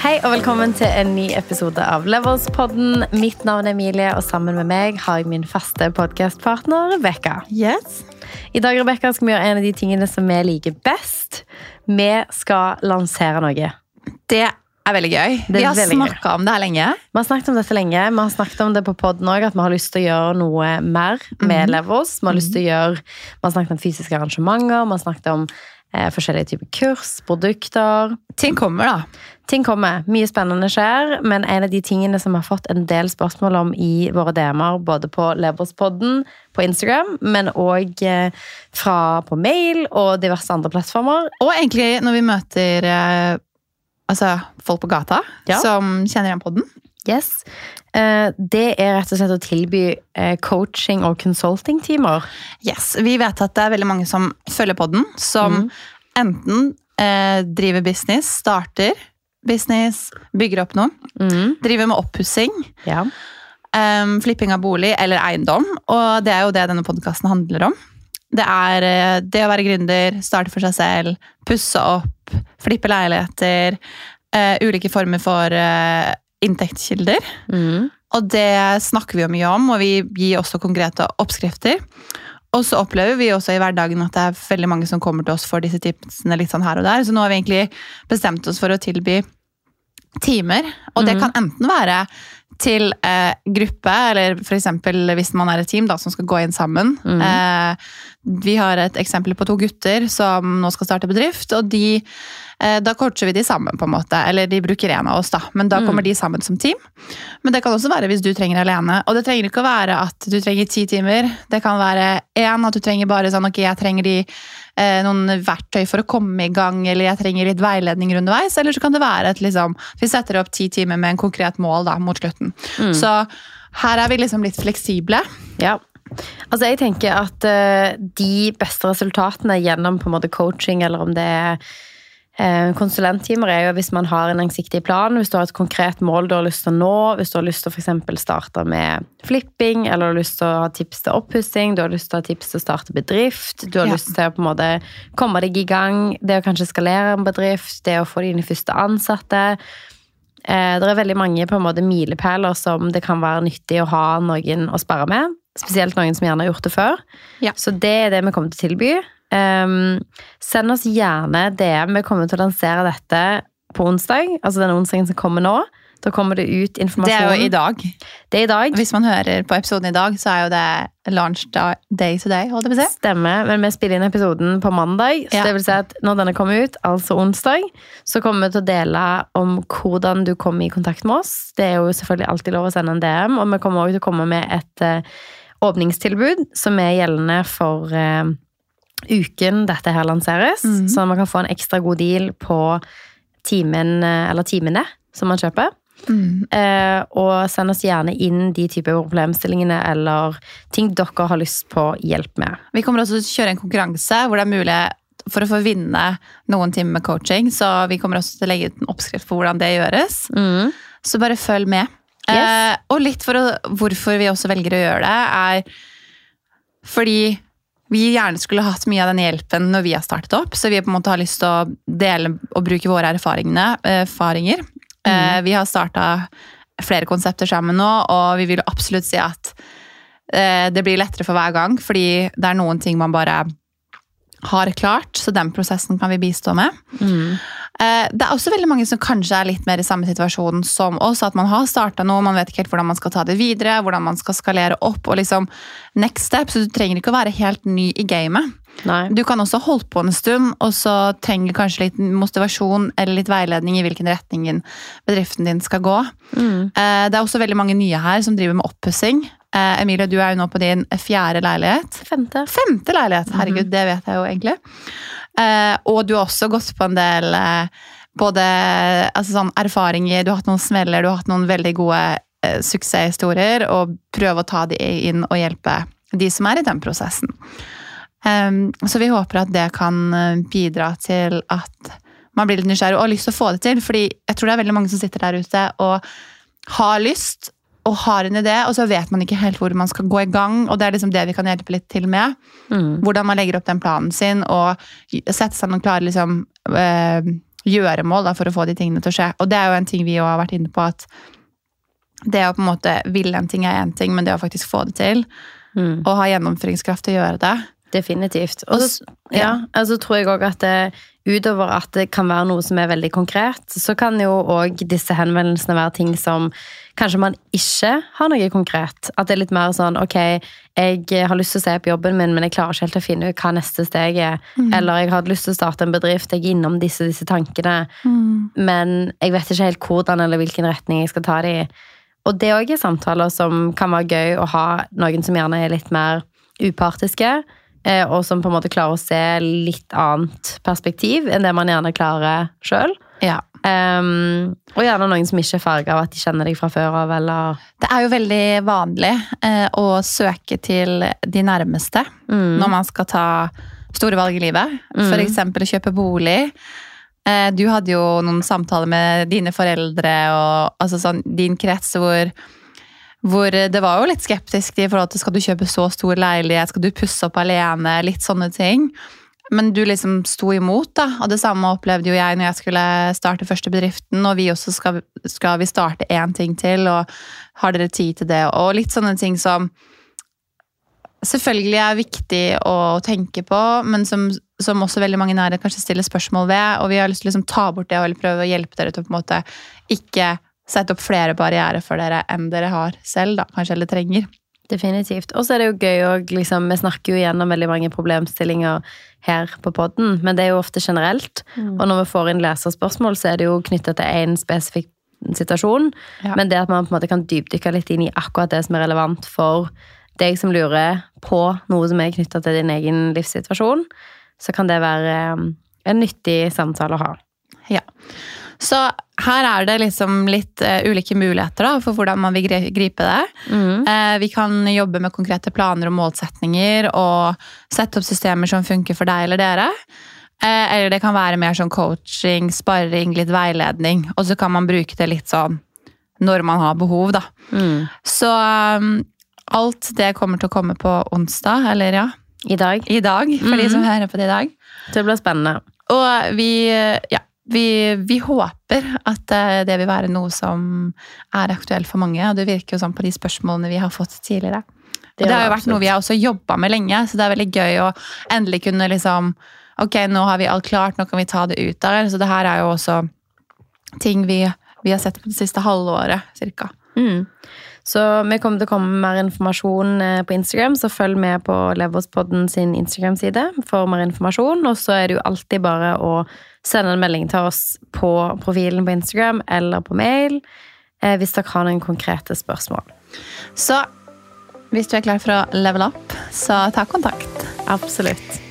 Hei og velkommen til en ny episode av Levels-podden. Mitt navn er Emilie, og sammen med meg har jeg min faste podkastpartner Rebekka. Yes. I dag Rebecca, skal vi gjøre en av de tingene som vi liker best. Vi skal lansere noe. Det er veldig gøy. Er vi har snakka om det her lenge. Vi har snakket om dette lenge. Vi har snakket om det på podden òg, at vi har lyst til å gjøre noe mer med Mhm. Levels. Vi har lyst til å gjøre Vi har snakket om fysiske arrangementer, vi har snakket om forskjellige typer kurs, produkter. Ting kommer, da. Ting kommer. Mye spennende skjer, men en av de tingene som vi har fått en del spørsmål om i våre DM-er, både på Leverspodden på Instagram, men òg eh, på mail og diverse andre plattformer, Og egentlig når vi møter eh, altså, folk på gata Ja. som kjenner igjen podden. Yes. Eh, Det er rett og slett å tilby eh, coaching og consulting-timer. Yes. Vi vet at det er veldig mange som følger podden, som enten eh, driver business, starter business, bygger opp noe, Mm. driver med oppussing, Ja. flipping av bolig eller eiendom. Og det er jo det denne podkasten handler om. Det er det å være gründer, starte for seg selv, pusse opp, flippe leiligheter. ulike former for inntektskilder. Mm. Og det snakker vi jo mye om, og vi gir også konkrete oppskrifter. Og så opplever vi også i hverdagen at det er veldig mange som kommer til oss for disse tipsene litt sånn her og der. Så nå har vi egentlig bestemt oss for å tilby timer. Og det Mhm. kan enten være til eh, gruppe, eller f.eks. hvis man er et team da, som skal gå inn sammen. Mm. Eh, vi har et eksempel på to gutter som nå skal starte bedrift, og de, eh, da coacher vi de sammen, på en måte. Eller de bruker en av oss, da, men da Mm. kommer de sammen som team. Men det kan også være hvis du trenger alene. Og det trenger ikke å være at du trenger ti timer. Det kan være én, at du trenger bare sånn ok, jeg trenger de, noen verktøy for å komme i gang, eller jeg trenger litt veiledning underveis. Eller så kan det være at liksom Vi setter opp ti timer med en konkret mål da, mot slutten. Mm. Så her er vi liksom litt fleksible. Ja. Altså, jeg tenker at uh, de beste resultatene gjennom på en måte coaching, eller om det er eh, konsulenttimer, er jo hvis man har en langsiktig plan, hvis du har et konkret mål du har lyst til å nå, hvis du har lyst til å for eksempel starte med flipping, eller du har lyst til å ha tips til oppussing, du har lyst til å ha tips til å starte bedrift, du har Ja. lyst til å på en måte komme deg i gang, det å kanskje skalere en bedrift, det å få dine første ansatte. Eh, det er veldig mange på en måte milepæler som det kan være nyttig å ha noen å sperre med. Spesielt noen som gjerne har gjort det før. Ja. Så det er det vi kommer til å tilby. Um, send oss gjerne DM. Vi kommer til å lansere dette på onsdag. Altså den onsdagen som kommer nå. Da kommer det ut informasjon. Det er jo i dag. Det er i dag. Hvis man hører på episoden i dag, så er jo det launch day to day, holdt jeg på å si. Stemmer, men vi spiller inn episoden på mandag. Så Ja. det vil si at når denne kommer ut, altså onsdag, så kommer vi til å dele om hvordan du kommer i kontakt med oss. Det er jo selvfølgelig alltid lov å sende en DM, og vi kommer også til å komme med et uh, åpningstilbud som er gjeldende for eh, uken dette her lanseres. Mhm. Så man kan få en ekstra god deal på timen, eh, eller timene som man kjøper. Mm. Eh, og send oss gjerne inn de typer problemstillingene eller ting dere har lyst på hjelp med. Vi kommer også til å kjøre en konkurranse hvor det er mulig for å få vinne noen timer med coaching. Så vi kommer også til å legge ut en oppskrift på hvordan det gjøres. Så bare følg med. Yes. Eh, og litt for å, hvorfor vi også velger å gjøre det, er fordi vi gjerne skulle hatt mye av den hjelpen når vi har startet opp. Så vi på en måte har lyst til å dele og bruke våre erfaringene, eh, erfaringer. Mm. vi har starta flere konsepter sammen nå, og vi vil absolutt si at eh, det blir lettere for hver gang, fordi det er noen ting man bare har klart, så den prosessen kan vi bistå med. Mm. Det er også veldig mange som kanskje er litt mer i samme situasjon som oss. At man har starta noe, man vet ikke helt hvordan man skal ta det videre, hvordan man skal skalere opp. og liksom next step, Så du trenger ikke å være helt ny i gamet. Nei. Du kan også holde på en stund, og så trenger kanskje litt motivasjon eller litt veiledning i hvilken retning bedriften din skal gå. Mm. Eh, Det er også veldig mange nye her som driver med oppussing. Eh, Emilie, du er jo nå på din fjerde leilighet. Femte. Femte leilighet, herregud, det vet jeg jo egentlig. Eh, og du har også gått på en del eh, både altså sånn erfaringer, du har hatt noen smeller, du har hatt noen veldig gode eh, suksesshistorier, og prøve å ta de inn og hjelpe de som er i den prosessen. Em, så vi håper at det kan eh, bidra til at man blir litt nysgjerrig og har lyst til å få det til. fordi jeg tror det er veldig mange som sitter der ute og har lyst og har en idé, og så vet man ikke helt hvor man skal gå i gang. Og det er liksom det vi kan hjelpe litt til med. Mm. Hvordan man legger opp den planen sin og sette seg noen klare liksom, øh, gjøremål da, for å få de tingene til å skje. Og det er jo en ting vi har vært inne på, at det å på en måte ville en ting er én ting, men det å faktisk få det til, Mm. og ha gjennomføringskraft til å gjøre det Definitivt. Og så ja. ja, altså tror jeg òg at det, utover at det kan være noe som er veldig konkret, så kan jo òg disse henvendelsene være ting som kanskje man ikke har noe konkret. At det er litt mer sånn ok, jeg har lyst til å se på jobben min, men jeg klarer ikke helt å finne ut hva neste steg er. Eller jeg har lyst til å starte en bedrift, jeg er innom disse disse tankene, men jeg vet ikke helt hvordan eller hvilken retning jeg skal ta det i. Og det òg er samtaler som kan være gøy å ha noen som gjerne er litt mer upartiske, og som på en måte klarer å se litt annet perspektiv enn det man gjerne klarer sjøl. Ja. og gjerne noen som ikke er farga av at de kjenner deg fra før av, eller Det er jo veldig vanlig eh, å søke til de nærmeste når man skal ta store valg i livet. For eksempel å kjøpe bolig. Eh, du hadde jo noen samtaler med dine foreldre og altså sånn, din krets hvor, hvor det var jo litt skeptisk i forhold til skal du kjøpe så stor leilighet, skal du pusse opp alene, litt sånne ting. Men du liksom sto imot, da. Og det samme opplevde jo jeg når jeg skulle starte første bedriften. Og vi også skal, skal vi starte én ting til, og har dere tid til det? Og litt sånne ting som selvfølgelig er viktig å tenke på, men som, som også veldig mange nære kanskje stiller spørsmål ved. Og vi har lyst til å liksom ta bort det og prøve å hjelpe dere til å på en måte ikke sette opp flere barrierer for dere enn dere har selv, da, kanskje, eller trenger. Definitivt. Og så er det jo gøy òg, liksom, Vi snakker jo gjennom veldig mange problemstillinger her på podden, men det er jo ofte generelt. Og når vi får inn leserspørsmål, så er det jo knytta til én spesifikk situasjon. Ja. Men det at man på en måte kan dypdykke litt inn i akkurat det som er relevant for deg som lurer på noe som er knytta til din egen livssituasjon, så kan det være eh, en nyttig samtale å ha. Ja. Så her er det liksom litt uh, ulike muligheter da, for hvordan man vil gripe det. Eh, vi kan jobbe med konkrete planer og målsetninger og sette opp systemer som funker for deg eller dere. Uh, eller det kan være mer sånn coaching, sparring, litt veiledning. Og så kan man bruke det litt sånn når man har behov, da. Mm. Så um, alt det kommer til å komme på onsdag, eller ja, I dag. i dag, for de som hører på det i dag. Det blir spennende. Og vi, ja, vi, vi håper at eh, det vil være noe som er aktuelt for mange. Og det virker jo sånn på de spørsmålene vi har fått tidligere. Og det har jo det vært noe vi har også jobba med lenge, så det er veldig gøy å endelig kunne liksom Ok, nå har vi alt klart, nå kan vi ta det ut der. Så det her er jo også ting vi, vi har sett på det siste halvåret, cirka. Mm. Så vi kommer til å komme med mer informasjon eh, på Instagram, så følg med på Leverspodden sin Instagram-side for mer informasjon. Og så er det jo alltid bare å sende en melding til oss på profilen på Instagram eller på mail eh, hvis dere har noen konkrete spørsmål. Så hvis du er klar for å level up, så ta kontakt. Absolutt.